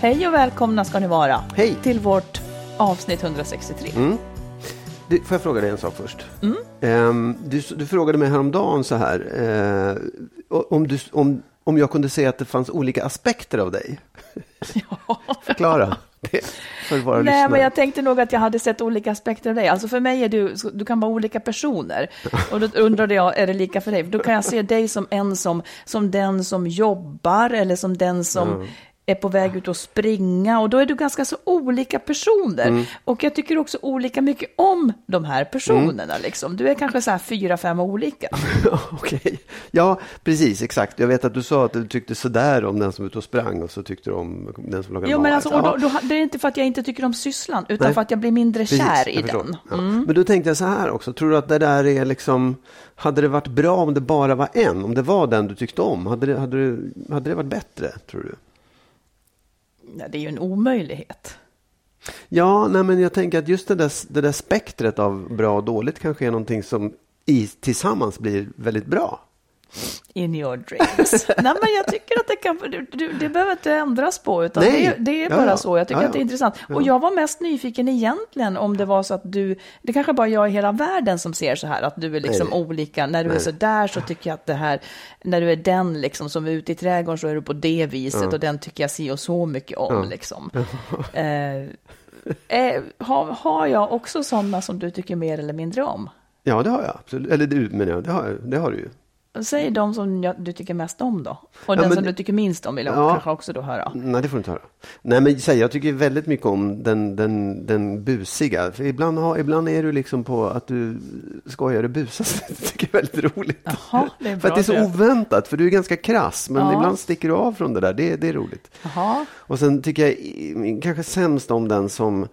Hej och välkomna ska ni vara Hej. till vårt avsnitt 163. Du, får jag fråga dig en sak först? Ehm, du, du frågade mig häromdagen så här, eh, om, du, om, om jag kunde se att det fanns olika aspekter av dig. Förklara det för våra Nej, lyssnare. men jag tänkte nog att jag hade sett olika aspekter av dig. Alltså för mig är du, du kan vara olika personer. Och då undrade jag, är det lika för dig? Då kan jag se dig som en som, som den som jobbar eller som den som är på väg ut och springa. Och då är du ganska så olika personer. Mm. Och jag tycker också olika mycket om de här personerna. Liksom. Du är kanske så här fyra, fem olika. Okej. Ja, precis, exakt. Jag vet att du sa att du tyckte sådär om den som var ute och sprang och så tyckte du om den som lagade Jo, mat. men alltså, och då, då, det är inte för att jag inte tycker om sysslan, utan Nej. för att jag blir mindre Precis, kär i den. Ja. Mm. Men då tänkte jag så här också, tror du att det där är liksom, hade det varit bra om det bara var en, om det var den du tyckte om, hade det, hade det, hade det varit bättre, tror du? Ja, det är ju en omöjlighet. Ja, nej, men jag tänker att just det där, det där spektret av bra och dåligt kanske är någonting som i, tillsammans blir väldigt bra. In your dreams. Nej, men jag tycker att det kan, du, du, det behöver inte ändras på, utan det, det är bara ja. så. Jag tycker Ja, att det är ja. intressant. Och jag var mest nyfiken egentligen om det var så att du, det kanske bara jag i hela världen som ser så här, att du är liksom Nej. olika. När du är Nej. så där så tycker jag att det här, när du är den liksom som är ute i trädgården så är du på det viset och den tycker jag si och så mycket om liksom. Eh, eh, har, har jag också sådana som du tycker mer eller mindre om? Ja, det har jag absolut. Eller du, men ja, det har, jag- det har du ju. Säg de som jag, du tycker mest om då. Och Ja, den men- som du tycker minst om vill jag Ja. kanske också då höra. Nej, det får du inte höra. Nej, men säg, jag tycker väldigt mycket om den, den, den busiga. För ibland, har, ibland är du liksom på att du skojar och busas. Det tycker jag är väldigt roligt. Jaha, det är för att bra det är så oväntat, för du är ganska krass. Men Ja. ibland sticker du av från det där. Det, det är roligt. Jaha. Och sen tycker jag kanske sämst om den som,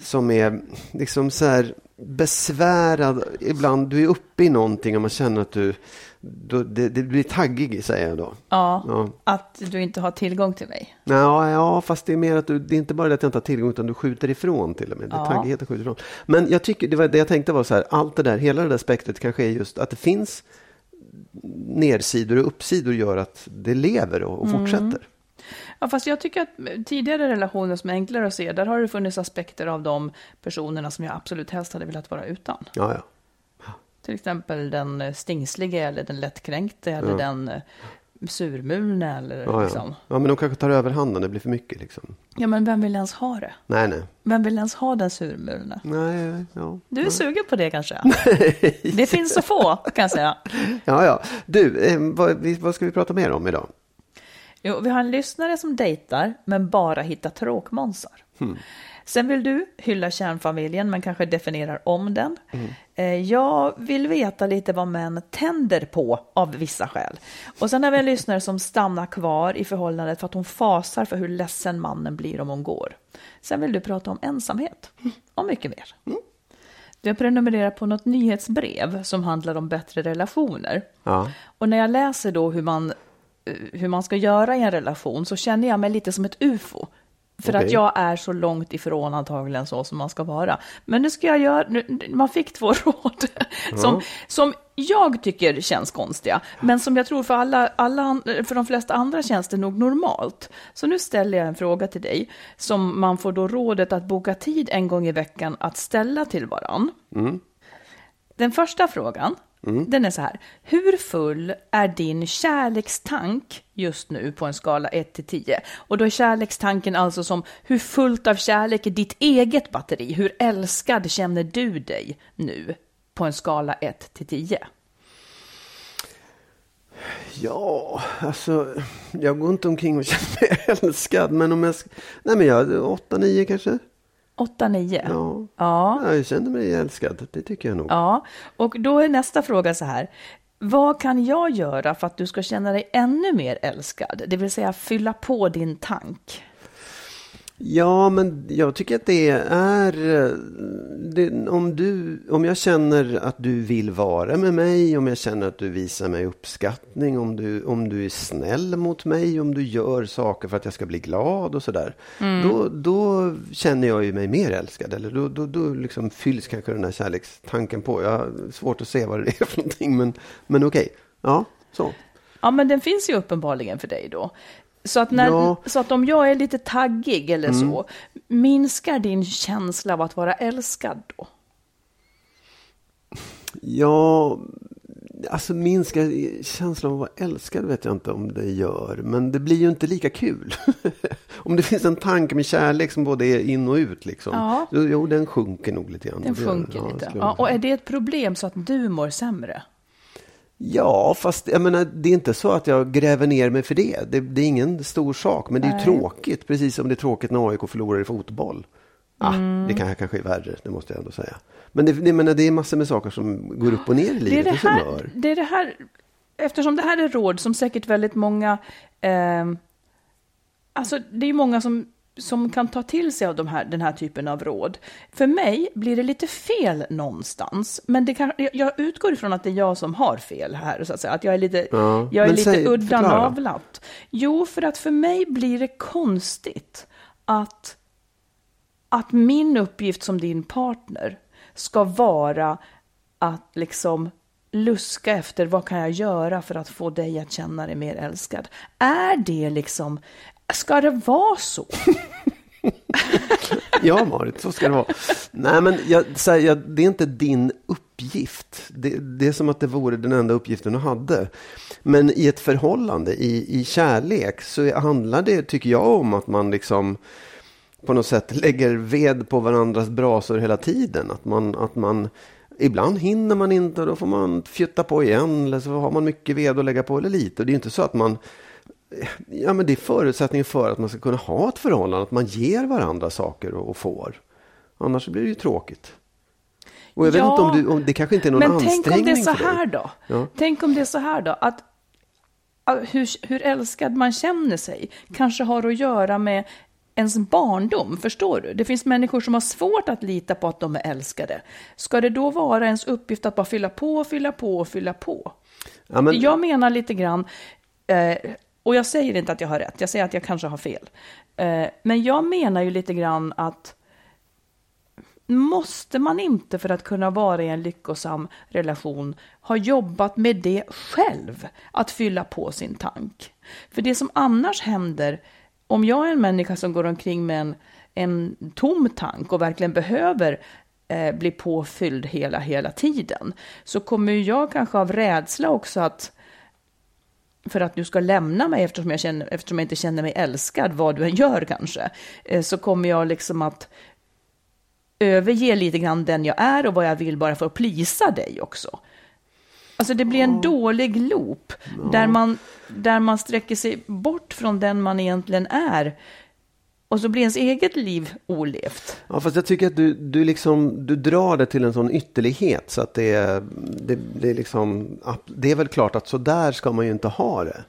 som är liksom så här besvärad. Ibland, du är uppe i någonting och man känner att du, då, det, det blir taggig, säger jag då. Ja, Ja. att du inte har tillgång till mig. Ja, ja, fast det är mer att du, det är inte bara det att jag inte har tillgång utan du skjuter ifrån till och med. Det är Ja. taggigheten skjuter ifrån. Men jag tycker, det, var, det jag tänkte var så här, allt det där, hela det där spektret kanske är just att det finns nersidor och uppsidor gör att det lever och, och Mm. fortsätter. Ja, fast jag tycker att tidigare relationer som är enklare att se, där har det funnits aspekter av de personerna som jag absolut helst hade velat vara utan. Ja, ja. Till exempel den eh, stingslige eller den lättkränkte eller Ja. den eh, surmulne eller Ja, liksom. ja. ja, men de kanske tar överhanden, det blir för mycket liksom. Ja, men vem vill ens ha det? Nej, nej. Vem vill ens ha den surmulne? Nej, ja. Du är sugen på det kanske? Det finns så få, kan jag säga. Ja, ja. Du, eh, vad, vad ska vi prata mer om idag? Jo, vi har en lyssnare som dejtar, men bara hittar tråkmånsar. Hmm. Sen vill du hylla kärnfamiljen, men kanske definierar om den. Eh, Jag vill veta lite vad män tänder på av vissa skäl. Och sen har vi en lyssnare som stannar kvar i förhållandet för att hon fasar för hur ledsen mannen blir om hon går. Sen vill du prata om ensamhet och mycket mer. Jag prenumererar på något nyhetsbrev som handlar om bättre relationer. Ja. Och när jag läser då hur man, eh, hur man ska göra i en relation så känner jag mig lite som ett ufo. För Okej. att jag är så långt ifrån antagligen så som man ska vara. Men nu ska jag göra, nu, man fick två råd som, som jag tycker känns konstiga. Men som jag tror för, alla, alla, för de flesta andra känns det nog normalt. Så nu ställer jag en fråga till dig. Som man får då rådet att boka tid en gång i veckan att ställa till varann. Den första frågan, den är så här. Hur full är din kärlekstank just nu på en skala 1 till 10? Och då är kärlekstanken alltså som hur fullt av kärlek är ditt eget batteri? Hur älskad känner du dig nu på en skala 1 till 10? Ja, alltså, jag går inte omkring och känner mig älskad. Men om jag... Nej, men jag... 8-9 kanske? 8, 9? Ja. Ja. ja. Jag känner mig älskad. Det tycker jag nog. Ja, och då är nästa fråga så här. Vad kan jag göra för att du ska känna dig ännu mer älskad? Det vill säga fylla på din tank. Ja, men jag tycker att det är... eh, Det, om, du, om jag känner att du vill vara med mig, om jag känner att du visar mig uppskattning, om du, om du är snäll mot mig, om du gör saker för att jag ska bli glad och sådär. Då, då känner jag ju mig mer älskad. Eller då, då, då liksom fylls kanske den här kärlekstanken på. Jag har svårt att se vad det är för någonting, men, men okej. Ja, så. Ja, men den finns ju uppenbarligen för dig då. Så att, när, Ja. Mm. så att om jag är lite taggig eller så, minskar din känsla av att vara älskad då? Ja, alltså minska känslan av att vara älskad vet jag inte om det gör. Men det blir ju inte lika kul. om det finns en tanke med kärlek som både är in och ut liksom. Ja. Jo, den sjunker nog lite grann. Den sjunker Ja, lite. Ja, och är det ett problem så att du mår sämre? Ja, fast jag menar, det är inte så att jag gräver ner mig för det. Det, det är ingen stor sak, men det är ju tråkigt. Precis som det är tråkigt när AIK förlorar i fotboll. Ah, Mm. Det kan, kanske är värre, det måste jag ändå säga. Men det, det, menar, det är massor med saker som går upp och ner i Det är livet. det, här, det är det här, eftersom det här är råd som säkert väldigt många, eh, alltså det är många som, som kan ta till sig av de här, den här typen av råd. För mig blir det lite fel någonstans, men det kan, jag- utgår ifrån att det är jag som har fel här, så att säga. Att jag är lite, Ja, jag är lite säg- udda förklara. navlat. Jo, för att för mig blir det konstigt att att min uppgift som din partner ska vara att liksom luska efter vad kan jag göra för att få dig att känna dig mer älskad. Är det liksom, ska det vara så? Ja, Marit, så ska det vara. Nej, men jag, här, jag, det är inte din uppgift. Det, det är som att det vore den enda uppgiften du hade. Men i ett förhållande, i, i kärlek, så handlar det, tycker jag, om att man liksom på något sätt lägger ved på varandras brasor hela tiden. Att man, att man Ibland hinner man inte och då får man fjutta på igen. Eller så har man mycket ved att lägga på eller lite. Och det är inte så att man Ja, men det är förutsättningen för att man ska kunna ha ett förhållande, att man ger varandra saker och, och får. Annars blir det ju tråkigt. Och jag vet Ja, inte om, du, om det kanske inte är någon Men tänk ansträngning om det är så här då? Ja. Tänk om det är så här då, att hur, hur älskad man känner sig kanske har att göra med ens barndom, förstår du? Det finns människor som har svårt att lita på att de är älskade. Ska det då vara ens uppgift att bara fylla på, fylla på fylla på? Ja, men, Jag menar lite grann, eh, och jag säger inte att jag har rätt, jag säger att jag kanske har fel. Eh, men jag menar ju lite grann att måste man inte för att kunna vara i en lyckosam relation ha jobbat med det själv, att fylla på sin tank? För det som annars händer, om jag är en människa som går omkring med en, en tom tank och verkligen behöver eh, bli påfylld hela, hela tiden, så kommer jag kanske av rädsla också att för att du ska lämna mig eftersom jag, känner, eftersom jag inte känner mig älskad, vad du än gör kanske, eh, så kommer jag liksom att överge lite grann den jag är och vad jag vill bara för att plisa dig också. Alltså det blir en dålig loop där, man, där man sträcker sig bort från den man egentligen är och så blir ens eget liv olevt. ja, fast jag tycker att du, du, liksom, du drar det till en sån ytterlighet så att det är, det, det är liksom, det är väl klart att så där ska man ju inte ha det.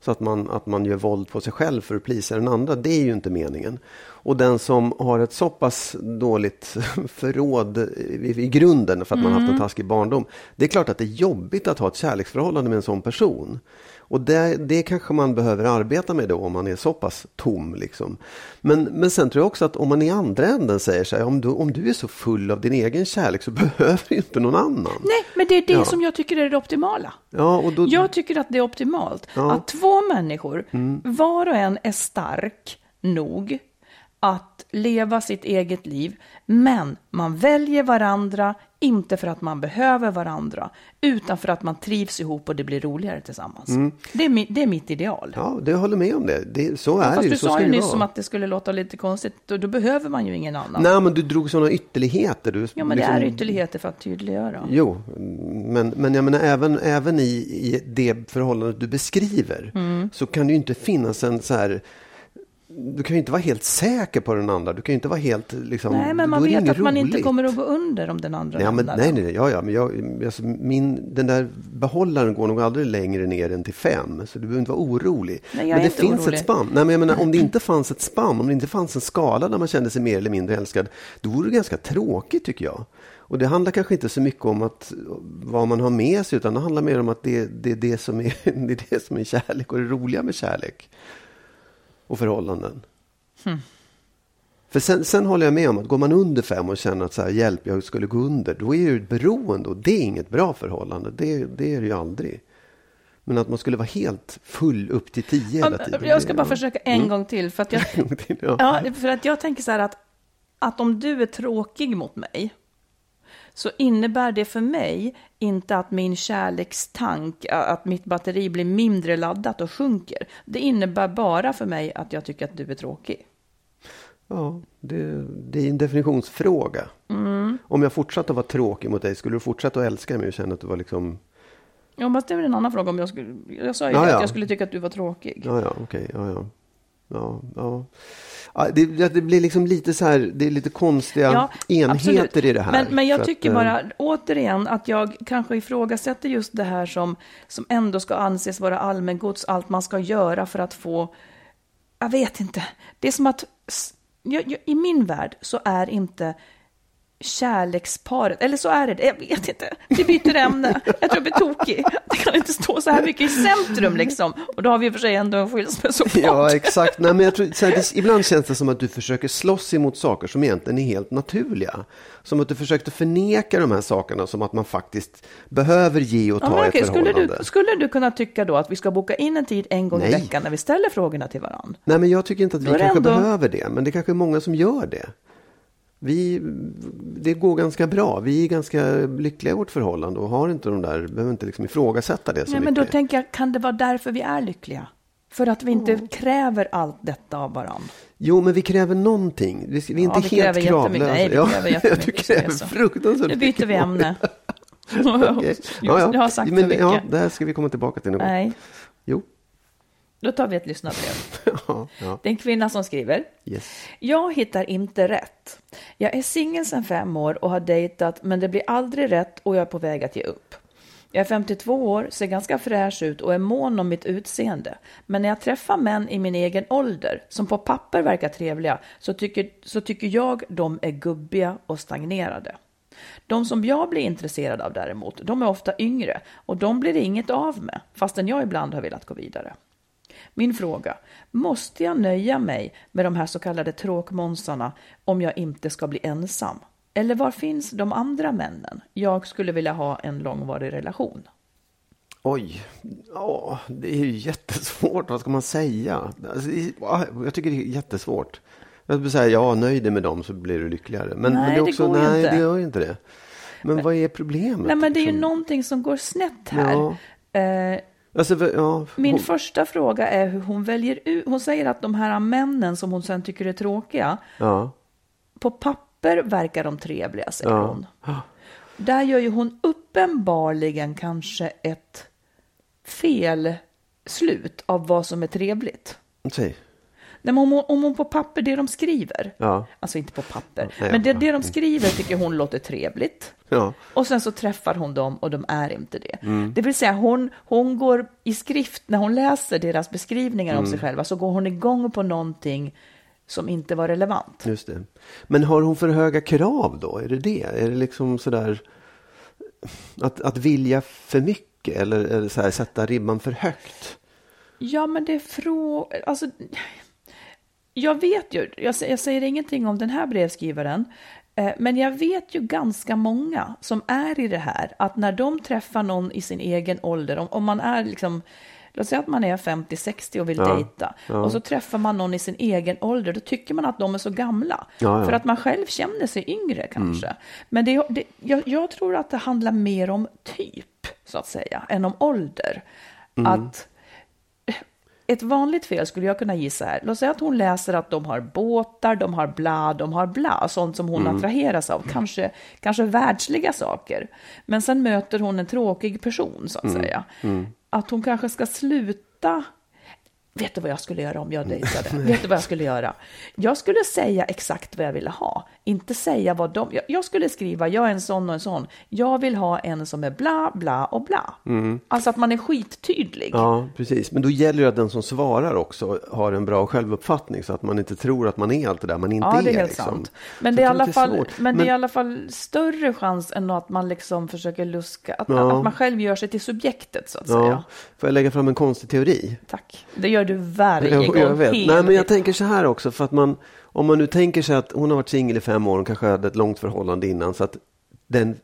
Så att man, att man gör våld på sig själv för att plisa den andra, det är ju inte meningen. Och den som har ett så pass dåligt förråd i, i grunden för att man haft en taskig barndom. Det är klart att det är jobbigt att ha ett kärleksförhållande med en sån person. Och det, det kanske man behöver arbeta med då om man är så pass tom. Liksom. Men, men sen tror jag också att om man i andra änden säger så här, om du, om du är så full av din egen kärlek så behöver du inte någon annan. Nej, men det är det Ja. som jag tycker är det optimala. Ja, och då, Jag tycker att det är optimalt Ja. Mm. att två människor, var och en är stark nog att leva sitt eget liv, men man väljer varandra, inte för att man behöver varandra, utan för att man trivs ihop och det blir roligare tillsammans. Det, är mi, det är mitt ideal. Mm. ja, det jag håller med om det. det så är Fast det ju. du Så sa ju nyss som att det skulle låta lite konstigt, då, då behöver man ju ingen annan. Nej, men du drog sådana ytterligheter. Du, ja, men liksom- det är ytterligheter för att tydliggöra. Jo, men, men jag menar även, även i, i det förhållandet du beskriver Mm. så kan det ju inte finnas en så här du kan ju inte vara helt säker på den andra. Du kan ju inte vara helt liksom. Nej, men man vet att man inte roligt. kommer att gå under om den andra Ja, men, nej, nej, nej, ja, ja, men jag, alltså, min, den där behållaren går nog aldrig längre ner än till fem, så du behöver inte vara orolig. Nej, men det finns orolig. ett spann. Nej, men jag menar, om det inte fanns ett spann, om det inte fanns en skala där man kände sig mer eller mindre älskad, då vore det ganska tråkigt tycker jag. Och det handlar kanske inte så mycket om att, vad man har med sig, utan det handlar mer om att det, det, det, som är, det är det som är kärlek och det roliga med kärlek. Och förhållanden. Hmm. För sen, sen håller jag med om att går man under fem och känner att så här, hjälp, jag skulle gå under, då är det ett beroende och det är inget bra förhållande. Det, det är det ju aldrig. Men att man skulle vara helt full upp till tio hela tiden. Jag ska bara ja. försöka en gång till. För att jag, ja, för att jag tänker så här att, att om du är tråkig mot mig så innebär det för mig inte att min kärlekstank, att mitt batteri blir mindre laddat och sjunker. Det innebär bara för mig att jag tycker att du är tråkig. Ja, det, det är en definitionsfråga. Mm. Om jag fortsatte att vara tråkig mot dig, skulle du fortsätta att älska mig och känna att du var liksom... Ja, men det är väl en annan fråga om jag skulle... Jag sa ju Ja, det, ja. att jag skulle tycka att du var tråkig. Ja, ja, okej, ja, ja. Ja, ja. ja det, det blir liksom lite så här, det är lite konstiga enheter absolut. i det här. Men, men jag För att, tycker eh, bara återigen att jag kanske ifrågasätter just det här som, som ändå ska anses vara allmängods, allt man ska göra för att få, jag vet inte, det är som att jag, jag, i min värld så är inte kärleksparet, eller så är det, jag vet inte, vi byter ämne, jag tror jag blir tokig, det kan inte stå så här mycket i centrum liksom, och då har vi i och för sig ändå en skilsmässopodd. Ja, exakt. Nej, men jag tror, så här, det, ibland känns det som att du försöker slåss emot saker som egentligen är helt naturliga. Som att du försökte förneka de här sakerna som att man faktiskt behöver ge och ta Ja, men i ett okej, skulle, förhållande. du, skulle du kunna tycka då att vi ska boka in en tid en gång Nej. i veckan när vi ställer frågorna till varandra? Nej, men jag tycker inte att vi är kanske ändå- behöver det. Men det kanske är många som gör det. Vi, det går ganska bra. Vi är ganska lyckliga i vårt förhållande och har inte de där, behöver inte liksom ifrågasätta det så Nej, mycket. men då tänker jag, kan det vara därför vi är lyckliga? För att vi inte kräver allt detta av varandra. Jo, men vi kräver någonting. Vi, vi är inte vi helt kravlösa. Nej, vi Ja, kräver jättemycket, Du kräver fruktansvärt Nu byter vi mycket. ämne. Okej. Ja, ja. Jag har sagt men, för mycket. Ja, det här ska vi komma tillbaka till någon. Nej. Då tar vi ett lyssnarbrev. Ja, ja. Det är en kvinna som skriver. Yes. Jag hittar inte rätt. Jag är singel sedan fem år och har dejtat, men det blir aldrig rätt och jag är på väg att ge upp. Jag är 52 år, ser ganska fräsch ut och är mån om mitt utseende. Men när jag träffar män i min egen ålder, som på papper verkar trevliga, så tycker, så tycker jag de är gubbiga och stagnerade. De som jag blir intresserad av däremot, de är ofta yngre och de blir det inget av med, fastän jag ibland har velat gå vidare. Min fråga, måste jag nöja mig med de här så kallade tråkmånsarna om jag inte ska bli ensam? Eller var finns de andra männen? Jag skulle vilja ha en långvarig relation. Oj, ja, det är ju jättesvårt. Vad ska man säga? Alltså, jag tycker det är jättesvårt. Jag skulle säga ja, nöj dig med dem så blir du lyckligare. Men, Nej, men det, är det också, går nej, inte. det gör inte det. Men, vad är problemet? Nej, men det är ju liksom? någonting som går snett här. Ja. Eh, Alltså, för- ja, min hon- första fråga är hur hon väljer ut. Hon säger att de här männen som hon sen tycker är tråkiga, ja, på papper verkar de trevliga, säger Ja. hon. Där gör ju hon uppenbarligen kanske ett fel slut av vad som är trevligt. säg. Nej, men om, hon, om hon på papper, det de skriver, Ja. alltså inte på papper, nej, men det, det de skriver tycker hon låter trevligt. Ja. Och sen så träffar hon dem och de är inte det. Mm. Det vill säga hon, hon går i skrift, när hon läser deras beskrivningar Mm. om sig själva, så går hon igång på någonting som inte var relevant. Just det. Men har hon för höga krav då? Är det det? Är det liksom sådär att, att vilja för mycket eller, eller så här, sätta ribban för högt? Ja, men det är frå... Alltså, jag vet ju, jag, jag säger ingenting om den här brevskrivaren, eh, men jag vet ju ganska många som är i det här, att när de träffar någon i sin egen ålder, om, om man är liksom, låt säga att man är 50-60 och vill Ja, dejta, ja. och så träffar man någon i sin egen ålder, då tycker man att de är så gamla. Ja, Mm. För att man själv känner sig yngre kanske. Men det, det, jag, jag tror att det handlar mer om typ, så att säga, än om ålder. Mm. Att ett vanligt fel skulle jag kunna gissa här. Låt säga att hon läser att de har båtar, de har bla, de har bla, sånt som hon Mm. attraheras av, kanske, kanske världsliga saker. Men sen möter hon en tråkig person, så att Mm. säga. Att hon kanske ska sluta Vet du vad jag skulle göra om jag dejtade? Vet du vad jag skulle göra? Jag skulle säga exakt vad jag ville ha. Inte säga vad de... Jag, jag skulle skriva, jag är en sån och en sån. Jag vill ha en som är bla, bla och bla. Alltså att man är skittydlig. Mm. Ja, precis. Men då gäller det att den som svarar också har en bra självuppfattning så att man inte tror att man är allt det där man inte Ja, det är helt liksom. sant. Men, Så det är, alla fall, är svårt. men, det är i alla fall större chans än att man liksom försöker luska, att, Ja. att man själv gör sig till subjektet så att Ja, säga. får jag lägga fram en konstig teori? Tack. Det gör du varje gång. Jag, jag vet. Helt Nej, men jag tänker så här också. För att man, om man nu tänker sig att hon har varit singel i fem år och kanske hade ett långt förhållande innan. Så att den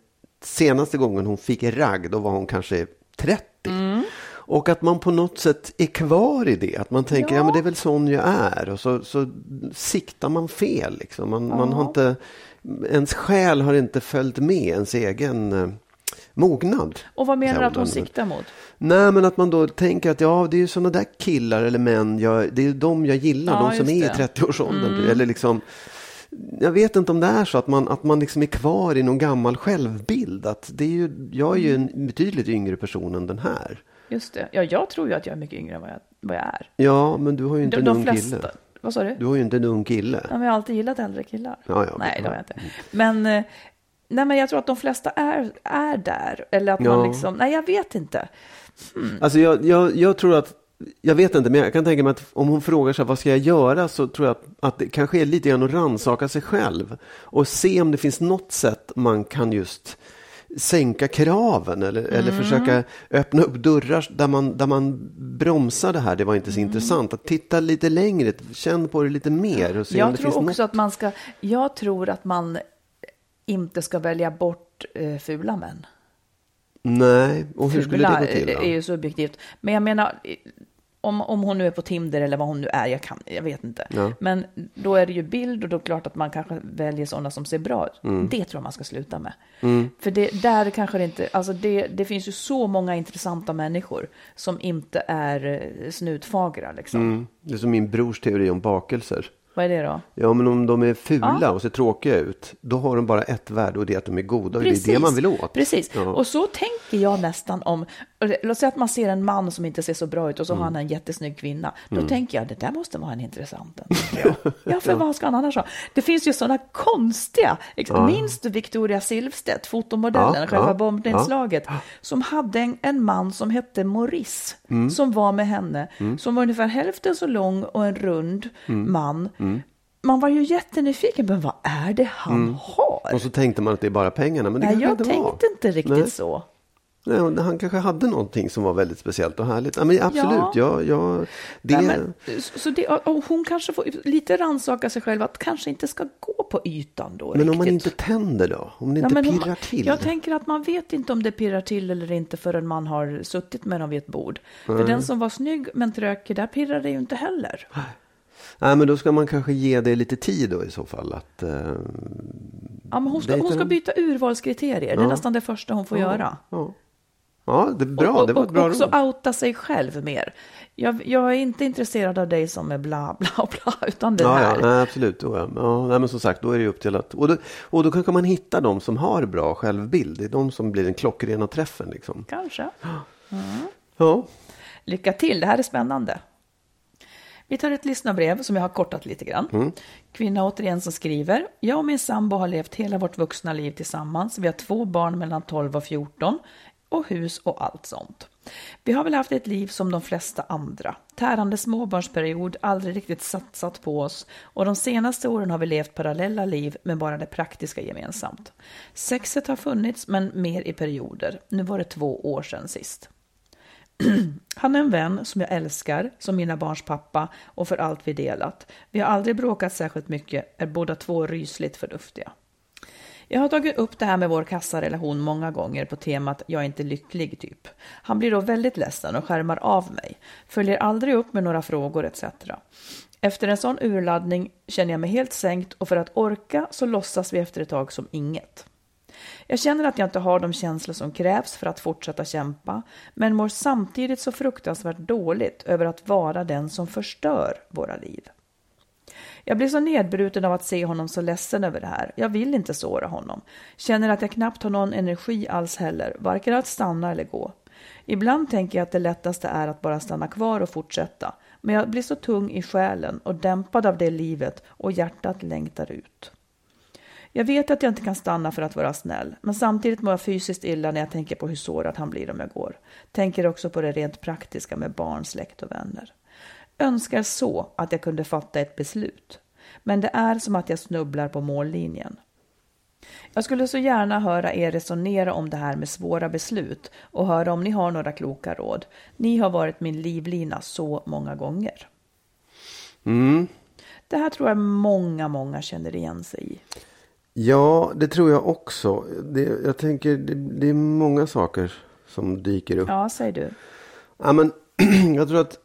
senaste gången hon fick ragg, då var hon kanske 30. Mm. Och att man på något sätt är kvar i det. Att man tänker, ja, men det är väl sån jag är. Och så, så siktar man fel. Liksom. Man, man har inte, ens själ har inte följt med ens egen eh, mognad. Och vad menar du att hon siktar mot? Nej, men att man då tänker att ja, det är ju sådana där killar eller män, jag, det är de jag gillar, Ja, de som är just i det. 30-årsåldern. Eller liksom, jag vet inte om det är så att man, att man liksom är kvar i någon gammal självbild. Att det är ju, jag är ju en betydligt yngre person än den här. Just det. Ja, jag tror ju att jag är mycket yngre än vad jag, vad jag är. Ja, men du har ju inte De, en ung flesta... kille. Vad sa du? Du har ju inte en ung kille. Ja, men jag har alltid gillat äldre killar. Ja, ja, nej, det har ja. jag inte. Men, eh, nej, men jag tror att de flesta är, är där. Eller att man Ja. liksom, nej jag vet inte. Alltså jag, jag, jag tror att, jag vet inte, men jag kan tänka mig att om hon frågar sig vad ska jag göra så tror jag att, att det kanske är lite grann att rannsaka sig själv och se om det finns något sätt man kan just sänka kraven eller, eller försöka öppna upp dörrar där man, där man bromsar det här, det var inte så intressant. Att titta lite längre, känn på det lite mer och se om Jag det tror finns också något. att man ska, jag tror att man inte ska välja bort eh, fula män. Nej, och hur skulle det gå till? är Då? är ju subjektivt. Men jag menar, om, om hon nu är på Tinder eller vad hon nu är, jag, kan, jag vet inte. Ja. Men då är det ju bild och då är det klart att man kanske väljer sådana som ser bra ut. Mm. Det tror jag man ska sluta med. För det, där kanske det inte, alltså det, det finns ju så många intressanta människor som inte är eh, snutfagra liksom. Mm. Det är som min brors teori om bakelser. Vad är det då? Ja, men om de är fula Ja. och ser tråkiga ut, då har de bara ett värde och det är att de är goda. Och det är det man vill åt. Precis. Ja. Och så tänker jag nästan om, låt säga att man ser en man som inte ser så bra ut och så Mm. har han en jättesnygg kvinna. Då tänker jag, det där måste vara en intressant. jag. ja, för vad ska han annars ha? Det finns ju sådana konstiga, liksom, minns du Victoria Silvstedt, fotomodellen, Ja, själva ja, bombnedslaget, som hade en, en man som hette Maurice, Mm. som var med henne, som var ungefär hälften så lång och en rund Mm. man. Man var ju jättenyfiken, men vad är det han har? Mm. Och så tänkte man att det är bara pengarna, men det Nej, jag inte var. tänkte inte riktigt Nej. så. Nej, han kanske hade någonting som var väldigt speciellt och härligt. Ja, men absolut, Ja. ja. Ja, det, Nej, men, så det, och hon kanske får lite rannsaka sig själv att kanske inte ska gå på ytan då. men om man riktigt. inte tänder då? Om det inte pirrar till? Jag tänker att man vet inte om det pirrar till eller inte förrän man har suttit med dem vid ett bord. För den som var snygg men trökig, där pirrar det ju inte heller. Nej, men då ska man kanske ge det lite tid då i så fall. Att, eh, Ja, men hon, ska, hon ska byta urvalskriterier. Det är Ja. nästan det första hon får göra. ja. ja, det är bra. och, det var ett och bra också råd. outa sig själv mer. Jag, jag är inte intresserad av dig som är bla bla bla, utan det Ja, här. ja, nej, absolut. Då, ja. Ja, nej, men som sagt, då är det upp till att... Och då, och då kanske man hittar de som har bra självbild. Det är de som blir den klockrena träffen. Liksom. Kanske. Ja, Lycka till, det här är spännande. Vi tar ett lyssnarbrev som jag har kortat lite grann. Kvinna återigen som skriver. Jag och min sambo har levt hela vårt vuxna liv tillsammans. Vi har två barn mellan 12 och 14. och hus och allt sånt. Vi har väl haft ett liv som de flesta andra. Tärande småbarnsperiod, aldrig riktigt satsat på oss och de senaste åren har vi levt parallella liv med bara det praktiska gemensamt. Sexet har funnits men mer i perioder. Nu var det två år sedan sist. Han är en vän som jag älskar, som mina barns pappa och för allt vi delat. Vi har aldrig bråkat särskilt mycket, är båda två rysligt förnuftiga. Jag har tagit upp det här med vår kassarelation många gånger på temat jag är inte lycklig typ. Han blir då väldigt ledsen och skärmar av mig, följer aldrig upp med några frågor etc. Efter en sån urladdning känner jag mig helt sänkt och för att orka så låtsas vi efter ett tag som inget. Jag känner att jag inte har de känslor som krävs för att fortsätta kämpa, men mår samtidigt så fruktansvärt dåligt över att vara den som förstör våra liv. Jag blir så nedbruten av att se honom så ledsen över det här. Jag vill inte såra honom. Känner att jag knappt har någon energi alls heller, varken att stanna eller gå. Ibland tänker jag att det lättaste är att bara stanna kvar och fortsätta. Men jag blir så tung i själen och dämpad av det livet och hjärtat längtar ut. Jag vet att jag inte kan stanna för att vara snäll, men samtidigt mår jag fysiskt illa när jag tänker på hur sårad han blir om jag går. Tänker också på det rent praktiska med barn, släkt och vänner. Önskar så att jag kunde fatta ett beslut. Men det är som att jag snubblar på mållinjen. Jag skulle så gärna höra er resonera om det här med svåra beslut och höra om ni har några kloka råd. Ni har varit min livlina så många gånger. Mm. Det här tror jag många, många känner igen sig i. Ja, det tror jag också. Det, jag tänker, det, det är många saker som dyker upp. Ja, säg du. Ja, men, jag tror att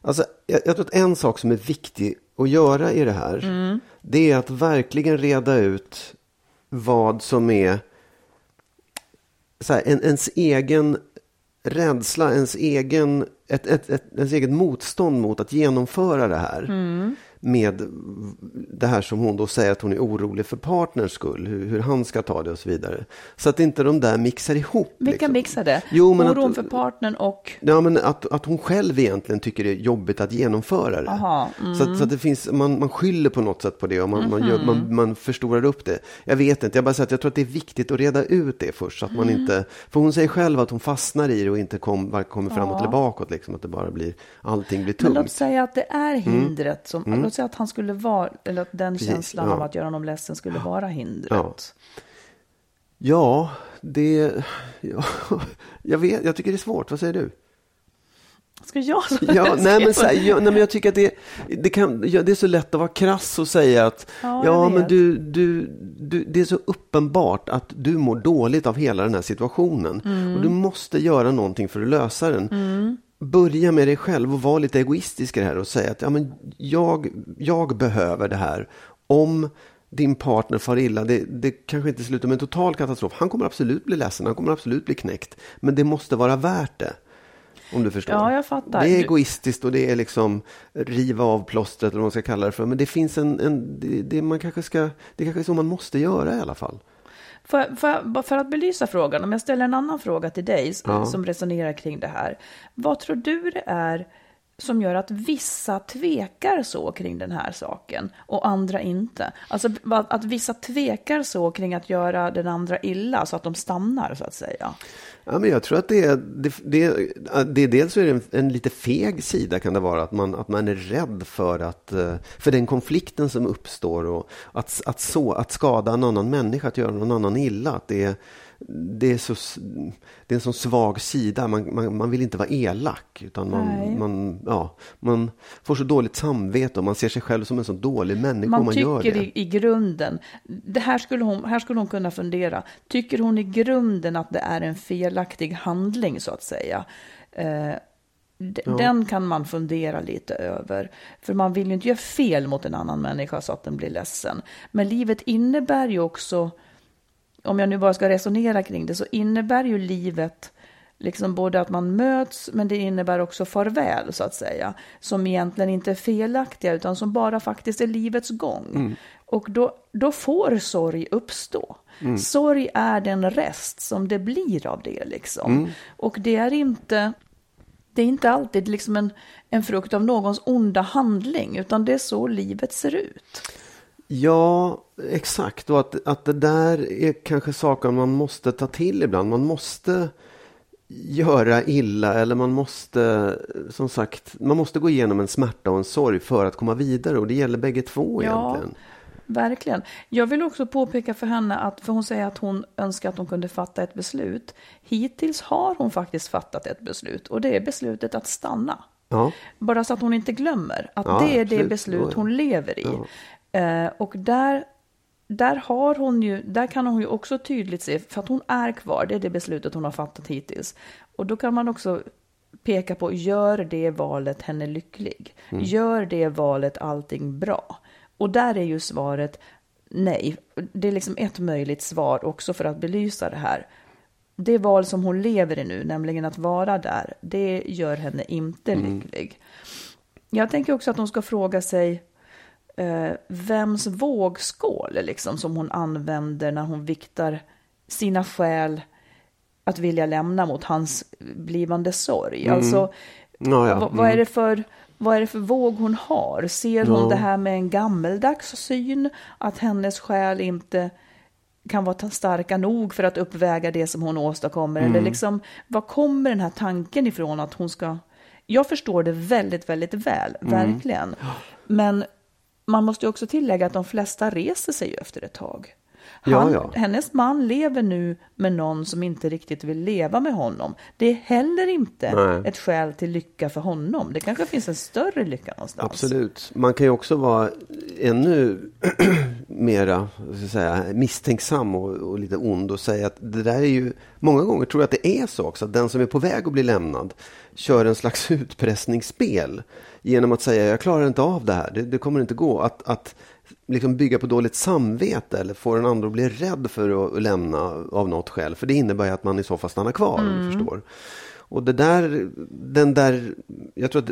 Alltså, jag, jag, tror att en sak som är viktig att göra i det här, mm. det är att verkligen reda ut vad som är så här, en, ens egen rädsla, ens egen, ett, ett, ett, ens eget motstånd mot att genomföra det här. Mm med det här som hon då säger att hon är orolig för partners skull, hur, hur han ska ta det och så vidare. Så att inte de där mixar ihop. Vilka liksom. mixar det? Jo, men Oron att, för partnern och? Ja, men att, att hon själv egentligen tycker det är jobbigt att genomföra det. Aha, mm. så, att, så att det finns, man, man skyller på något sätt på det och man, mm -hmm. man, gör, man, man förstorar upp det. Jag vet inte, jag bara säger att jag tror att det är viktigt att reda ut det först. Så att man mm. inte, för hon säger själv att hon fastnar i det och inte kom, kommer framåt ja. eller bakåt. Liksom, att det bara blir, allting blir tungt. Men låt säga att det är mm. hindret. Som, mm. Låt säga att han skulle vara var, eller att den Precis, känslan ja. av att göra honom ledsen skulle vara hindret. Ja, ja det... Ja, jag, vet, jag tycker det är svårt. Vad säger du? Ska jag ja, nej, men, så här, ja, nej, men jag tycker att det, det, kan, ja, det är så lätt att vara krass och säga att ja, ja men du, du, du, det är så uppenbart att du mår dåligt av hela den här situationen. Mm. Och du måste göra någonting för att lösa den. Mm börja med dig själv och vara lite egoistisk i det här och säga att ja, men jag, jag behöver det här. Om din partner far illa, det, det kanske inte slutar med en total katastrof. Han kommer absolut bli ledsen, han kommer absolut bli knäckt. Men det måste vara värt det. Om du förstår. Ja, jag fattar. Det är egoistiskt och det är liksom riva av plåstret eller vad man ska kalla det för. Men det finns en, en det, det, man kanske ska, det kanske är så man måste göra i alla fall. För, för, för, att belysa frågan, om jag ställer en annan fråga till dig ja. som resonerar kring det här. Vad tror du det är som gör att vissa tvekar så kring den här saken och andra inte? Alltså att vissa tvekar så kring att göra den andra illa så att de stannar så att säga. Ja, men jag tror att det är, det, det, det, dels är det en, en, lite feg sida kan det vara, att man, att man är rädd för, att, eh, för den konflikten som uppstår och att, att, så, att skada en annan människa, att göra någon annan illa. Att det är, det är, så, det är en sån svag sida. Man, man, man vill inte vara elak. Utan man, man, ja, man får så dåligt samvete och man ser sig själv som en så dålig människa man man tycker i, i grunden, det här skulle, hon, här skulle hon kunna fundera. Tycker hon i grunden att det är en felaktig handling så att säga? Eh, den kan man fundera lite över. För man vill ju inte göra fel mot en annan människa så att den blir ledsen. Men livet innebär ju också om jag nu bara ska resonera kring det, så innebär ju livet liksom både att man möts, men det innebär också farväl, så att säga, som egentligen inte är felaktiga, utan som bara faktiskt är livets gång. Mm. Och då, då får sorg uppstå. Mm. Sorg är den rest som det blir av det, liksom. Mm. Och det är inte, det är inte alltid liksom en, en frukt av någons onda handling, utan det är så livet ser ut. Ja, exakt. Och att, att det där är kanske saker man måste ta till ibland. Man måste göra illa eller man måste, som sagt, man måste gå igenom en smärta och en sorg för att komma vidare. Och det gäller bägge två Ja. egentligen. Verkligen. Jag vill också påpeka för henne att, för hon säger att hon önskar att hon kunde fatta ett beslut. Hittills har hon faktiskt fattat ett beslut och det är beslutet att stanna. Ja, Bara så att hon inte glömmer att Ja, det är det absolut. beslut Ja. hon lever i. Eh, och där, där har hon ju, där kan hon ju också tydligt se, för att hon är kvar, det är det beslutet hon har fattat hittills. Och då kan man också peka på, gör det valet henne lycklig? Mm. Gör det valet allting bra? Och där är ju svaret nej. Det är liksom ett möjligt svar också för att belysa det här. Det val som hon lever i nu, nämligen att vara där, det gör henne inte lycklig. Jag tänker också att hon ska fråga sig eh, vems vågskål liksom, som hon använder när hon viktar sina skäl att vilja lämna mot hans blivande sorg. Alltså, Ja, ja. vad, vad, är det för, vad är det för våg hon har? Ser hon Ja. det här med en gammeldags syn? Att hennes skäl inte kan vara ta- starka nog för att uppväga det som hon åstadkommer? Eller liksom, var kommer den här tanken ifrån att hon ska... Jag förstår det väldigt, väldigt väl, verkligen. Men man måste ju också tillägga att de flesta reser sig ju efter ett tag. Ja, Han, ja. Hennes man lever nu med någon som inte riktigt vill leva med honom. Det är heller inte Nej. ett skäl till lycka för honom. Det kanske finns en större lycka någonstans. Absolut. Man kan ju också vara ännu mera säga, misstänksam och, och lite ond och säga att det där är ju, många gånger tror jag att det är så också, att den som är på väg att bli lämnad kör en slags utpressningsspel genom att säga jag klarar inte av det här, det, det kommer inte gå. Att, att liksom bygga på dåligt samvete eller få den andra att bli rädd för att lämna av något skäl. För det innebär ju att man i så fall stannar kvar, om du förstår. Och det där, den där, jag tror att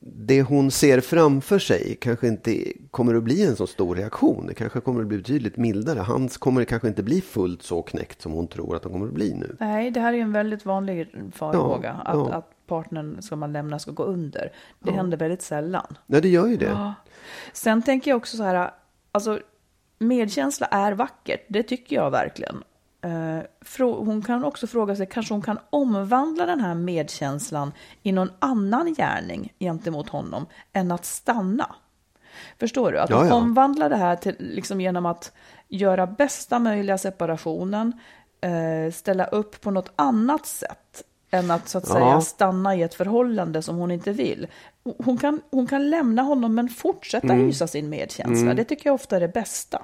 det hon ser framför sig kanske inte kommer att bli en så stor reaktion. Det kanske kommer att bli betydligt mildare. Hans kommer kanske inte bli fullt så knäckt som hon tror att han kommer att bli nu. Nej, det här är en väldigt vanlig farhåga. Ja, att, ja. att partnern som man lämnar ska gå under. Det händer väldigt sällan. Nej, det gör ju det. Ja. Sen tänker jag också så här, alltså medkänsla är vackert, det tycker jag verkligen. Eh, Hon kan också fråga sig, kanske hon kan omvandla den här medkänslan i någon annan gärning gentemot honom än att stanna. Förstår du? Att Ja, ja. omvandlar det här till, liksom genom att göra bästa möjliga separationen, eh, ställa upp på något annat sätt än att så att Ja. säga stanna i ett förhållande som hon inte vill. Hon kan, hon kan lämna honom men fortsätta Mm. hysa sin medkänsla. Det tycker jag ofta är det bästa.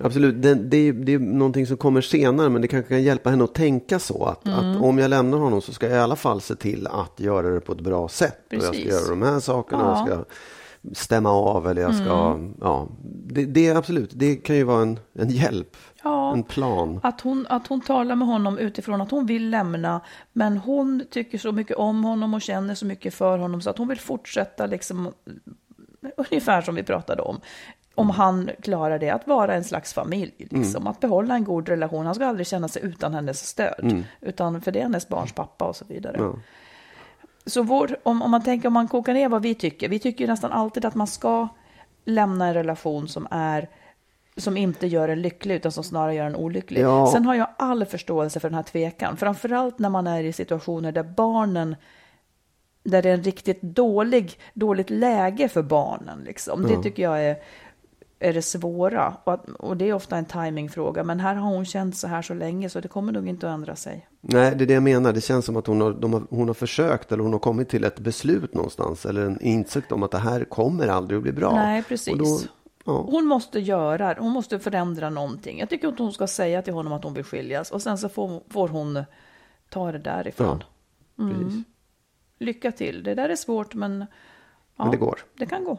Absolut, det, det, är, det är någonting som kommer senare men det kanske kan hjälpa henne att tänka så. Att, Mm. att om jag lämnar honom så ska jag i alla fall se till att göra det på ett bra sätt. Och jag ska Precis. göra de här sakerna och Ja. Mm. jag ska stämma av eller jag ska, ja. Det, det är absolut, det kan ju vara en, en hjälp. Ja. En plan. Att hon, att hon talar med honom utifrån att hon vill lämna, men hon tycker så mycket om honom och känner så mycket för honom så att hon vill fortsätta liksom, ungefär som vi pratade om. Om han klarar det, att vara en slags familj, liksom, att behålla en god relation. Han ska aldrig känna sig utan hennes stöd, utan för det är hennes barns pappa och så vidare. Ja. Så vår, om, om man tänker, om man kokar ner vad vi tycker, vi tycker ju nästan alltid att man ska lämna en relation som är som inte gör en lycklig utan som snarare gör en olycklig. Ja. Sen har jag all förståelse för den här tvekan, framförallt när man är i situationer där barnen där det är en riktigt dålig, dåligt läge för barnen. Liksom. Det tycker jag är, är det svåra. Och, att, och det är ofta en timingfråga. Men här har hon känt så här så länge så det kommer nog inte att ändra sig. Nej, det är det jag menar. Det känns som att hon har, har, hon har försökt eller hon har kommit till ett beslut någonstans. Eller en insikt om att det här kommer aldrig att bli bra. Nej, precis. Då, ja. Hon måste göra, hon måste förändra någonting. Jag tycker att hon ska säga till honom att hon vill skiljas och sen så får, får hon ta det därifrån. Precis. Lycka till. Det där är svårt men, ja, Men det går. Det kan gå.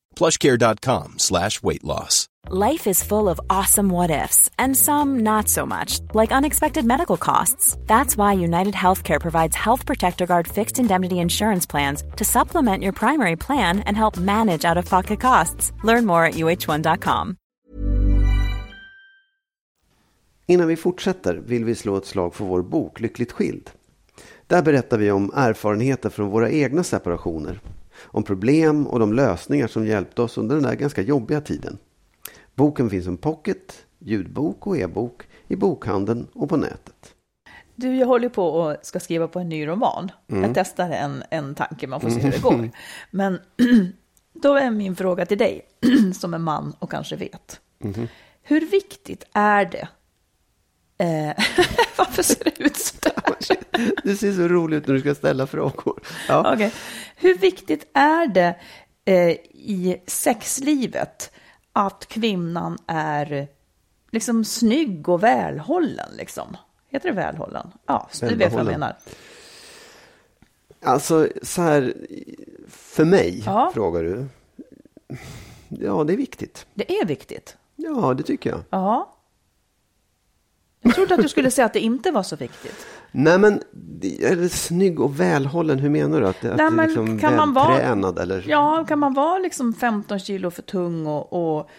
plushcare.com slash weight loss. Life is full of awesome what ifs, and some not so much, like unexpected medical costs. That's why United Healthcare provides Health Protector Guard fixed indemnity insurance plans to supplement your primary plan and help manage out of pocket costs. Learn more at uh1.com. Innan vi fortsätter vill vi slå ett slag för vår bok Lyckligt skild. Där berättar vi om erfarenheter från våra egna separationer. Om problem och de lösningar som hjälpte oss under den där ganska jobbiga tiden. Boken finns som pocket, ljudbok och e-bok i bokhandeln och på nätet. Du, jag håller på och ska skriva på en ny roman. Jag testar en, en tanke, man får se hur det går. Men då är min fråga till dig, som är man och kanske vet. Hur viktigt är det? Eh, varför ser det ut så där? Det ser så roligt ut när du ska ställa frågor. Ja. Okej. Hur viktigt är det eh, i sexlivet att kvinnan är liksom snygg och välhållen? Liksom? Heter det välhållen? Ja, du vet vad jag menar. Alltså, så här, för mig, Ja. frågar du. Ja, det är viktigt. Det är viktigt. Ja, det tycker jag. Ja. Jag trodde att du skulle säga att det inte var så viktigt. Nej, men är det snygg och välhållen? Hur menar du? Att, det- att Nej, det är men liksom kan man vara-? Eller? Ja, kan man vara liksom 15 kilo för tung och, och,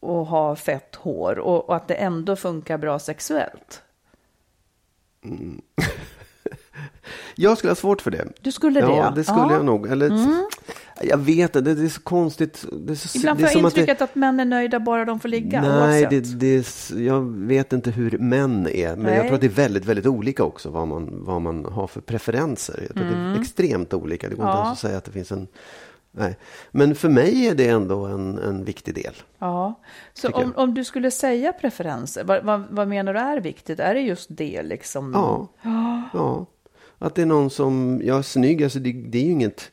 och ha fett hår och, och att det ändå funkar bra sexuellt? Jag skulle ha svårt för det. Du skulle det, Ja, det skulle Ja. Mm. jag nog. Eller, Jag vet inte, det, det är så konstigt. Det är så, Ibland får jag som att det- intrycket att, män är nöjda bara de får ligga. Nej, det, det jag vet inte hur män är. Men jag Nej. tror att det är väldigt, väldigt olika också vad man, vad man har för preferenser. Jag tror att det är extremt olika. Det går inte Mm. Ja. ens att säga att det finns en... Nej. Men för mig är det ändå en, en viktig del. Ja, så om, om du skulle säga preferenser, vad, vad, vad menar du är viktigt? Är det just det liksom? Ja. ja. Att det är någon som, ja snygg, alltså det, det är ju inget,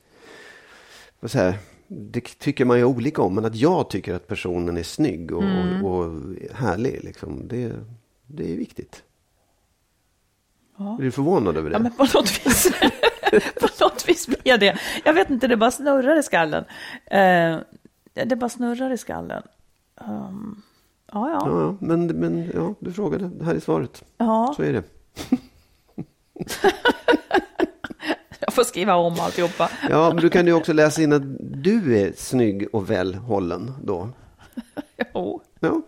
säger jag, det tycker man ju olika om. Men att jag tycker att personen är snygg och, och, och härlig, liksom, det, det är viktigt. Är du förvånad över det? Ja, men på något vis, på något vis blir jag det. Jag vet inte, det bara snurrar i skallen. Eh, det bara snurrar i skallen. Um, ja, ja. Ja, ja, men, men ja, du frågade. Det här är svaret. ja. Så är det. Jag får skriva om alltihopa. Ja, men du kan ju också läsa in att du är snygg och välhållen då. Jo. Ja,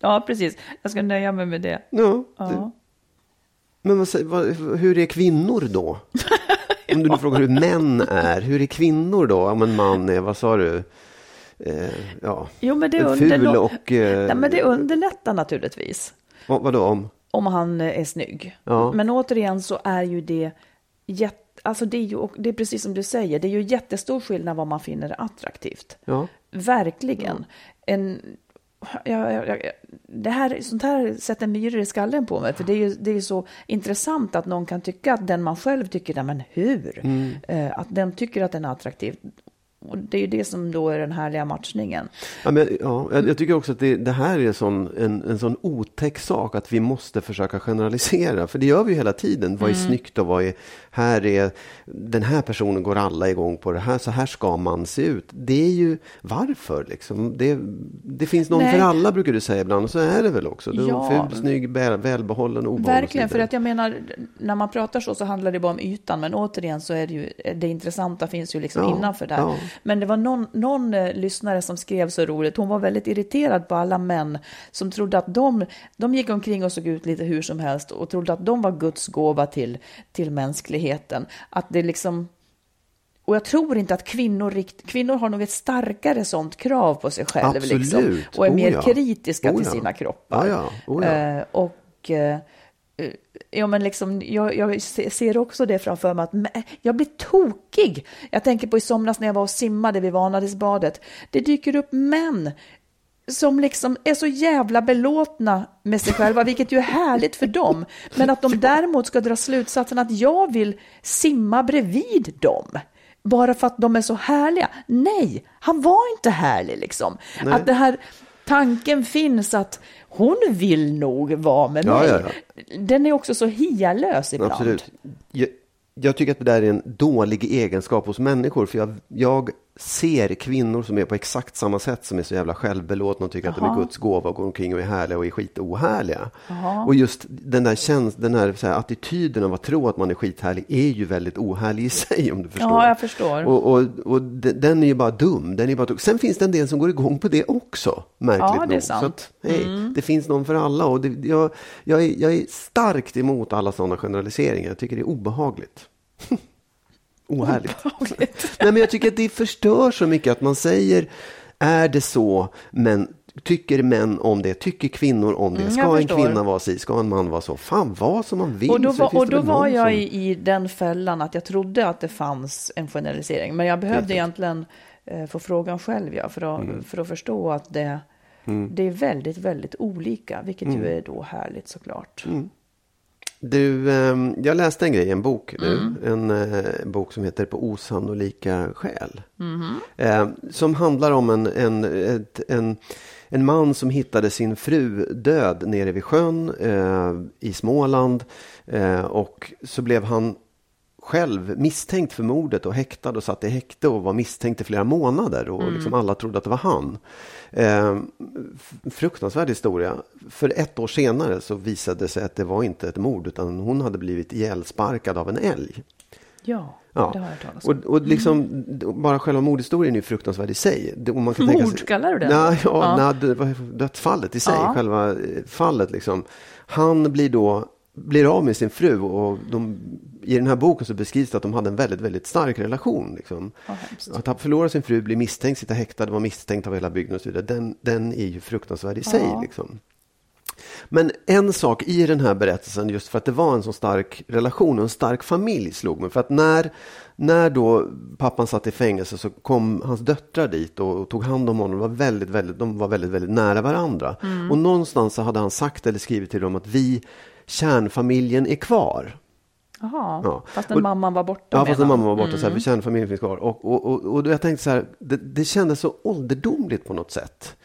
Ja, precis. Jag ska nöja mig med det. ja. Ja. men vad, vad, hur är kvinnor då? Om du nu frågar hur män är, hur är kvinnor då? Om en man är, vad sa du? Eh, ja, Jo, men det, ful och... Eh, Nej, men det underlättar naturligtvis. vad, vadå om? om han är snygg. Ja. Men återigen så är ju det jätte, alltså det är ju, det är precis som du säger, det är ju jättestor skillnad vad man finner attraktivt. Ja. Verkligen. En, ja, ja, ja, det här, sånt här sätter myror i skallen på mig, för det är ju det är så intressant att någon kan tycka att den man själv tycker, men hur? Mm. Eh, att den tycker att den är attraktiv. Och det är ju det som då är den härliga matchningen. Ja, men, ja, jag, tycker också att det, det här är sån, en, en sån otäck sak att vi måste försöka generalisera. För det gör vi hela tiden. Vad är Mm. snyggt och vad är... Här är... Den här personen går alla igång på det här. Så här ska man se ut. Det är ju... Varför liksom? Det, det finns någon Nej. för alla brukar du säga ibland. Och så är det väl också. Du Ja. ful, snygg, väl, välbehållen, obehållen. Verkligen, för att jag menar, när man pratar så, så handlar det bara om ytan, men återigen så är det ju, det intressanta finns ju liksom Ja, innanför där. ja. Men det var någon, någon eh, lyssnare som skrev så roligt, hon var väldigt irriterad på alla män som trodde att de, de gick omkring och såg ut lite hur som helst och trodde att de var Guds gåva till, till mänskligheten. Att det liksom, och jag tror inte att kvinnor, kvinnor har nog ett starkare sånt krav på sig själv. Absolut. Liksom, och är Oh mer ja. kritiska Oh till ja. sina kroppar. Ja, ja. Oh ja. Eh, och eh, eh, Ja, men liksom, jag, jag se- ser också det framför mig att jag blir tokig. Jag tänker på i somras när jag var och simmade vid Vanadisbadet. Det dyker upp män som liksom är så jävla belåtna med sig själva, vilket ju är härligt för dem. Men att de däremot ska dra slutsatsen att jag vill simma bredvid dem. Bara för att de är så härliga. Nej, han var inte härlig liksom. Att det här tanken finns att hon vill nog vara med Ja, mig. ja, Den är också så hialös ibland. Absolut. Jag, jag tycker att det där är en dålig egenskap hos människor. För jag, jag ser kvinnor som är på exakt samma sätt som är så jävla självbelåtna och tycker att de är Guds gåva och går omkring och är härliga och är skitohärliga. Och just den där, käns- den där så här, attityden av att tro att man är skithärlig är ju väldigt ohärlig i sig om du förstår. Ja, jag förstår. Och, och, och de- den är ju bara dum. Den är bara, Sen finns det en del som går igång på det också, märkligt Ja, det nog. sant. Så att, hej, det finns någon för alla. Och det, jag, jag, är, jag är starkt emot alla sådana generaliseringar. Jag tycker det är obehagligt. Ohärligt. Nej, men jag tycker att det förstör så mycket att man säger, är det så, men tycker män om det, tycker kvinnor om det, Mm, ska jag en kvinna vara si, ska en man vara så, fan vad som man vill. Och då var, och då var jag som- i, i den fällan att jag trodde att det fanns en generalisering. Men jag behövde Riktigt. egentligen eh, få frågan själv ja, för, att, Mm. för att förstå att det, det är väldigt, väldigt olika. Vilket Mm. ju är då härligt såklart. Du, ehm, jag läste en grej en bok nu. Mm. En eh, bok som heter På osannolika skäl. Eh, som handlar om en, en, ett, en, en man som hittade sin fru död nere vid sjön eh, i Småland. Eh, och så blev han själv misstänkt för mordet och häktad och satt i häkte och var misstänkt i flera månader och liksom alla trodde att det var han. Eh, fruktansvärd historia. För ett år senare så visade det sig att det var inte ett mord utan hon hade blivit ihjälsparkad av en älg. Ja, Ja. det har jag talas om. Och, och liksom, bara själva mordhistorien är ju fruktansvärd i sig. Det- man kan tänka sig- Mord, kallar du det? Nej, ja, Ja. Nej, dödsfallet i sig, Ja. själva eh, fallet liksom. Han blir då, blir av med sin fru och de, i den här boken så beskrivs det att de hade en väldigt, väldigt stark relation. Liksom. Hemskt. Att han förlorar sin fru, blir misstänkt, sitta häktad, var misstänkt av hela bygden och så vidare. Den, den är ju fruktansvärd i sig. Ja. Liksom. Men en sak i den här berättelsen, just för att det var en så stark relation och en stark familj slog mig. För att när, när då pappan satt i fängelse så kom hans döttrar dit och, och tog hand om honom. Var väldigt, väldigt, de var väldigt, väldigt nära varandra. Och någonstans så hade han sagt eller skrivit till dem att vi, kärnfamiljen, är kvar. Jaha, Ja. fastän Och- mamman var borta Ja, fast när menar mamma var borta, han. så här, för kärnfamiljen finns kvar. Och, och, och, och jag tänkte så här, det, det kändes så ålderdomligt på något sätt.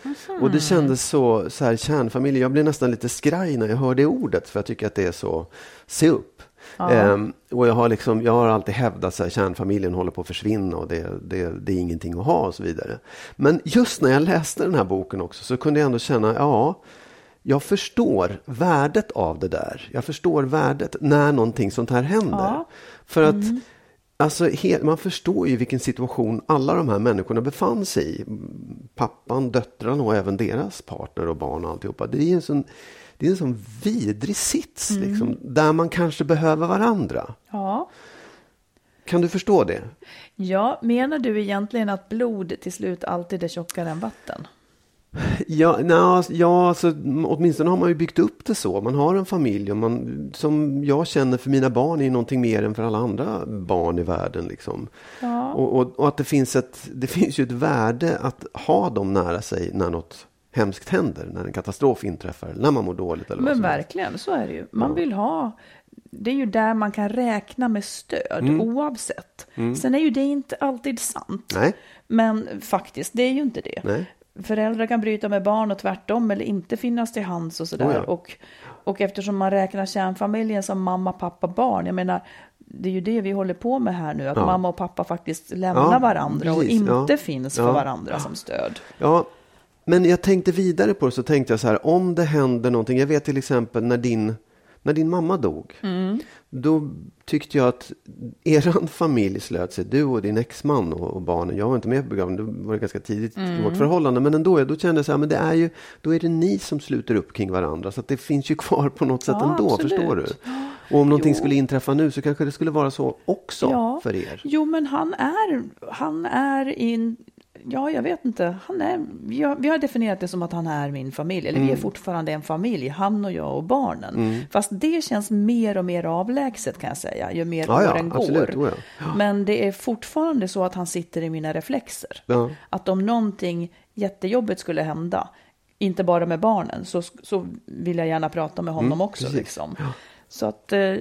Och det kändes så, så här, kärnfamilj, jag blir nästan lite skraj när jag hör det ordet, för jag tycker att det är så, se upp. Ehm, och jag har, liksom, jag har alltid hävdat att kärnfamiljen håller på att försvinna och det, det, det är ingenting att ha och så vidare. Men just när jag läste den här boken också så kunde jag ändå känna, ja, jag förstår värdet av det där. Jag förstår värdet när någonting sånt här händer. Ja. För att alltså, he- man förstår ju vilken situation alla de här människorna befann sig i. Pappan, döttrarna och även deras partner och barn och alltihopa. Det är en sån, det är en sån vidrig sits liksom, där man kanske behöver varandra. Ja. Kan du förstå det? ja, menar du egentligen att blod till slut alltid är tjockare än vatten? Ja, na, ja alltså, åtminstone har man ju byggt upp det så. Man har en familj och man, som jag känner för mina barn är ju någonting mer än för alla andra barn i världen. Liksom. Ja. Och, och, och att det finns, ett, det finns ju ett värde att ha dem nära sig när något hemskt händer, när en katastrof inträffar, när man mår dåligt. Eller Men verkligen, så är det ju. Man vill ha, det är ju där man kan räkna med stöd Mm. oavsett. Sen är ju det inte alltid sant. Nej, Men faktiskt, det är ju inte det. nej. Föräldrar kan bryta med barn och tvärtom eller inte finnas till hands och sådär. Oh ja. och, och eftersom man räknar kärnfamiljen som mamma, pappa, barn. Jag menar, det är ju det vi håller på med här nu. Att Ja. mamma och pappa faktiskt lämnar Ja, varandra och precis, inte finns för varandra som stöd. Ja, men jag tänkte vidare på det så tänkte jag så här, om det händer någonting. Jag vet till exempel när din, när din mamma dog. Då tyckte jag att eran familj slöt sig, du och din exman och, och barnen. Jag var inte med på begravningen, då var det ganska tidigt i vårt förhållande. Men ändå, då kände jag så här, men det är ju, då är det ni som sluter upp kring varandra. Så att det finns ju kvar på något sätt Ja, ändå, absolut. förstår du? Och om någonting Jo. skulle inträffa nu så kanske det skulle vara så också för er. Jo, men han är, han är in, ja, jag vet inte. Han är, vi, har, vi har definierat det som att han är min familj. Eller Mm. vi är fortfarande en familj, han och jag och barnen. Fast det känns mer och mer avlägset kan jag säga, ju mer Ja, ja, åren absolut. går. Ja. Men det är fortfarande så att han sitter i mina reflexer. Ja. Att om någonting jättejobbigt skulle hända, inte bara med barnen, så, så vill jag gärna prata med honom också. Mm, precis. Liksom. Så att, eh,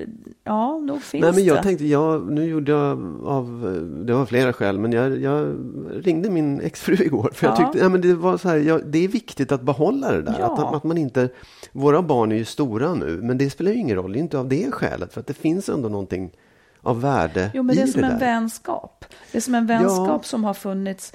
ja, nog finns Nej, men jag det. tänkte, jag, nu gjorde jag av, det var flera skäl, men jag, jag ringde min exfru igår. För jag Ja. tyckte, ja, men det var så här, ja, det är viktigt att behålla det där. Ja. Att, att man inte, våra barn är ju stora nu, men det spelar ju ingen roll, det är inte av det skälet. För att det finns ändå någonting av värde Jo, men det är som det en vänskap. Det är som en vänskap Ja. som har funnits.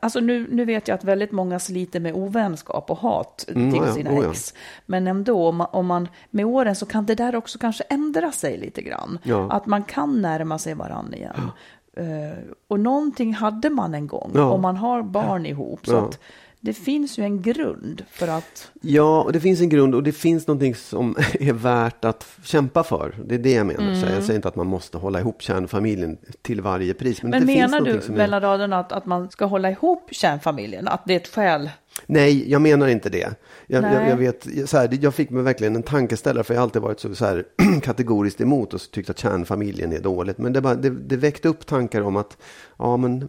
Alltså nu, nu vet jag att väldigt många sliter med ovänskap och hat Mm, till ja, ja. sina Oh, ja. ex. Men ändå, om man, om man med åren så kan det där också kanske ändra sig lite grann. Ja. Att man kan närma sig varandra igen. Eh, och någonting hade man en gång, Ja. och man har barn ihop. Så Ja. att det finns ju en grund för att... Ja, och det finns en grund och det finns någonting som är värt att kämpa för. Det är det jag menar. Så Jag säger inte att man måste hålla ihop kärnfamiljen till varje pris. Men, Mm. Men menar du som är... mellan raderna att, att man ska hålla ihop kärnfamiljen? Att det är ett skäl? Nej, jag menar inte det. Jag, jag, jag, vet, så här, jag fick mig verkligen en tankeställare för jag har alltid varit så, så här, kategoriskt emot och tyckt att kärnfamiljen är dåligt. Men det, bara, det, det väckte upp tankar om att ja, men,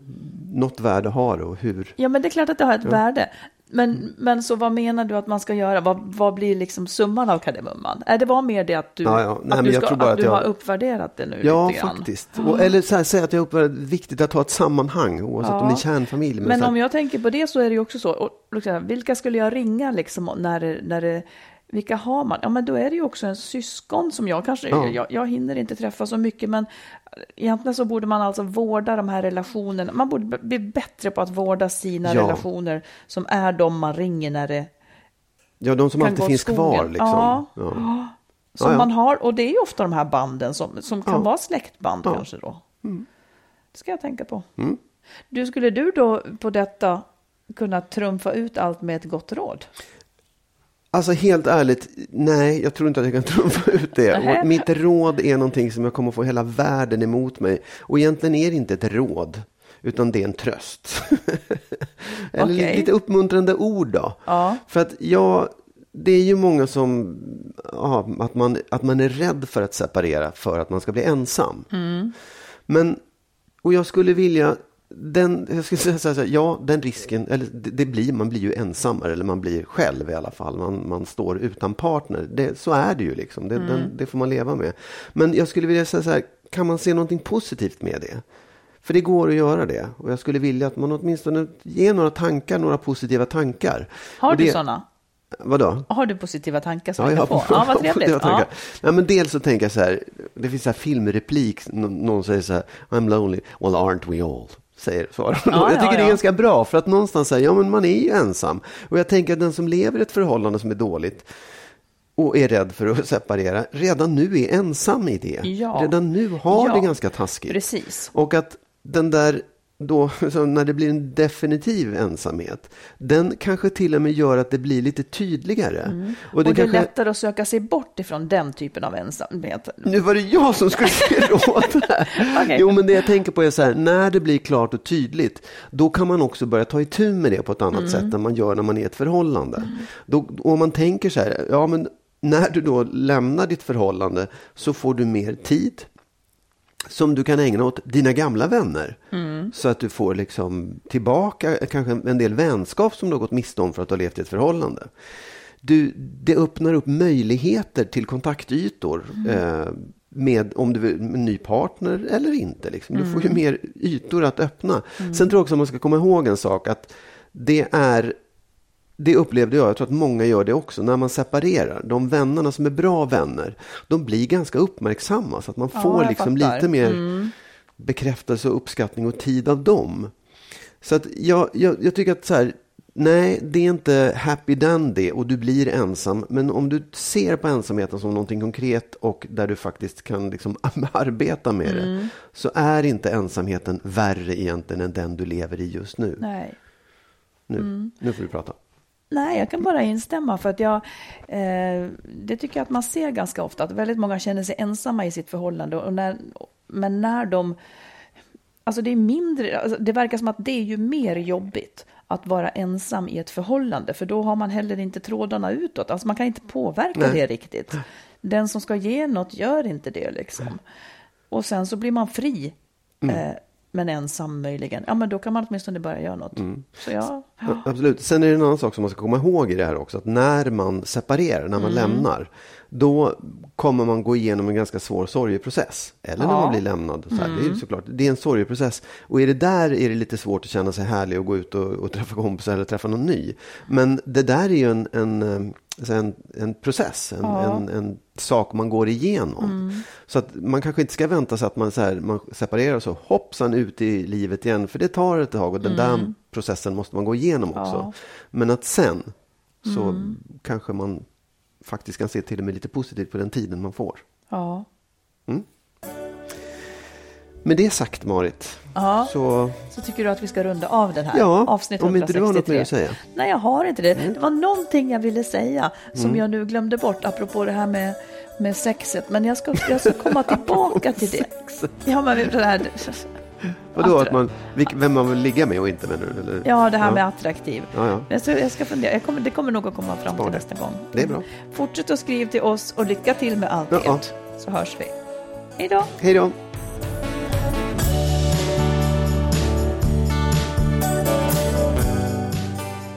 något värde har det och hur. Ja, men det är klart att det har ett värde. Men, men så vad menar du att man ska göra? Vad, vad blir liksom summan av kardemumman? Är det var mer det att du, Ja, ja. Nej, att men du, ska, att att du jag- har uppvärderat det nu Ja, lite grann? faktiskt. Och, eller så här, säg att jag det viktigt att ha ett sammanhang oavsett Ja. om det är kärnfamilj. Men här, om jag tänker på det så är det ju också så. Och, liksom, vilka skulle jag ringa liksom när när det, vilka har man? Ja, men då är det ju också en syskon som jag kanske, Ja. jag, jag hinner inte träffa så mycket, men egentligen så borde man alltså vårda de här relationerna. Man borde bli bättre på att vårda sina Ja. relationer som är de man ringer när det ja, de som kan alltid finns skogen. kvar. Liksom. Ja. Ja. som Ja, man har. Och det är ju ofta de här banden som, som kan vara släktband kanske då. Det ska jag tänka på. Du, skulle du då på detta kunna trumfa ut allt med ett gott råd? Alltså helt ärligt, nej, jag tror inte att jag kan trumfa ut det. Och mitt råd är någonting som jag kommer få hela världen emot mig. Och egentligen är det inte ett råd, utan det är en tröst. Eller Okej. lite uppmuntrande ord då. Ja. För att jag, det är ju många som, ja, att, man, att man är rädd för att separera för att man ska bli ensam. Men, och jag skulle vilja, den, jag skulle säga så här, ja, den risken, eller det, blir, man blir ju ensammare, eller man blir själv i alla fall. Man, man står utan partner. Det, så är det ju liksom, det, den, det får man leva med. Men jag skulle vilja säga så här, kan man se någonting positivt med det? För det går att göra det. Och jag skulle vilja att man åtminstone ger några tankar, några positiva tankar. Har du sådana? Vadå? Har du positiva tankar som Ja, jag få? Ja, vad trevligt. Ja. Ja, men dels så tänker jag så här, det finns så här filmreplik, nå- någon säger så här, I'm lonely, well aren't we all? Säger, svarar hon. Ja, jag tycker ja, det är ja. ganska bra, för att någonstans säger ja men man är ju ensam. Och jag tänker att den som lever i ett förhållande som är dåligt, och är rädd för att separera, redan nu är ensam i det. Ja. Redan nu har Ja, det ganska taskigt. Precis. Och att den där, då, när det blir en definitiv ensamhet, den kanske till och med gör att det blir lite tydligare. Och Mm. Och det det är kanske, lättare att söka sig bort ifrån den typen av ensamhet. nu var det jag som skulle ge råd här. Okej. Jo, men det jag tänker på är så här, när det blir klart och tydligt, då kan man också börja ta itu med det på ett annat sätt än man gör när man är i ett förhållande. Då, om man tänker så här, ja men när du då lämnar ditt förhållande så får du mer tid som du kan ägna åt dina gamla vänner. Så att du får liksom tillbaka kanske en del vänskap som du har gått miste om för att du har levt i ett förhållande. Du, det öppnar upp möjligheter till kontaktytor. Eh, med om du vill med en ny partner eller inte. Liksom. Du får ju mer ytor att öppna. Sen tror jag också att man ska komma ihåg en sak. att det är det upplevde jag, jag tror att många gör det också, när man separerar. De vännerna som är bra vänner, de blir ganska uppmärksamma. Så att man Ja, får liksom fattar. lite mer bekräftelse och uppskattning och tid av dem. Så att jag, jag, jag tycker att så här, nej, det är inte happy dandy och du blir ensam. Men om du ser på ensamheten som någonting konkret och där du faktiskt kan liksom arbeta med det, så är inte ensamheten värre egentligen än den du lever i just nu. Nej. Nu, nu får du prata. Nej, jag kan bara instämma för att jag, eh, det tycker jag att man ser ganska ofta, att väldigt många känner sig ensamma i sitt förhållande. Och när, men när de, Alltså det är mindre, alltså det verkar som att det är ju mer jobbigt att vara ensam i ett förhållande, för då har man heller inte trådarna utåt. Alltså man kan inte påverka Nej. det riktigt. Den som ska ge något gör inte det liksom. Och sen så blir man fri, Mm. Men ensam möjligen. Ja, men då kan man åtminstone börja göra något. Mm. Så ja, Ja, Absolut. Sen är det en annan sak som man ska komma ihåg i det här också. Att när man separerar, när man Mm. lämnar. Då kommer man gå igenom en ganska svår sorgeprocess. Eller när Ja. Mm. man blir lämnad. Så här. Det är ju såklart, det är en sorgeprocess. Och är det där är det lite svårt att känna sig härlig och gå ut och, och träffa kompisar eller träffa någon ny. Men det där är ju en, en, eh, en, en process, en, en, en sak man går igenom. Så att man kanske inte ska vänta sig att man, så här, man separerar och så hoppsan ut i livet igen. För det tar ett tag och den där processen måste man gå igenom också. Men att sen så kanske man faktiskt kan se till och med lite positivt på den tiden man får. ja. Med det sagt Marit, Ja. så Så tycker du att vi ska runda av den här? Ja, avsnitt om inte du har något 163. mer att säga. Nej, jag har inte det. Det var någonting jag ville säga som jag nu glömde bort, apropå det här med, med sexet. Men jag ska, jag ska komma tillbaka till det. Ja, men det här, vadå att man, vem man vill ligga med och inte menar du? Eller? ja, det här med attraktiv. Ja, ja. Jag, ska, jag ska fundera. Jag kommer, det kommer nog att komma fram Spara till nästa gång. Det är bra. Fortsätt att skriva till oss och lycka till med allt Ja, ja. ert. Så hörs vi. Hej då! Hej då!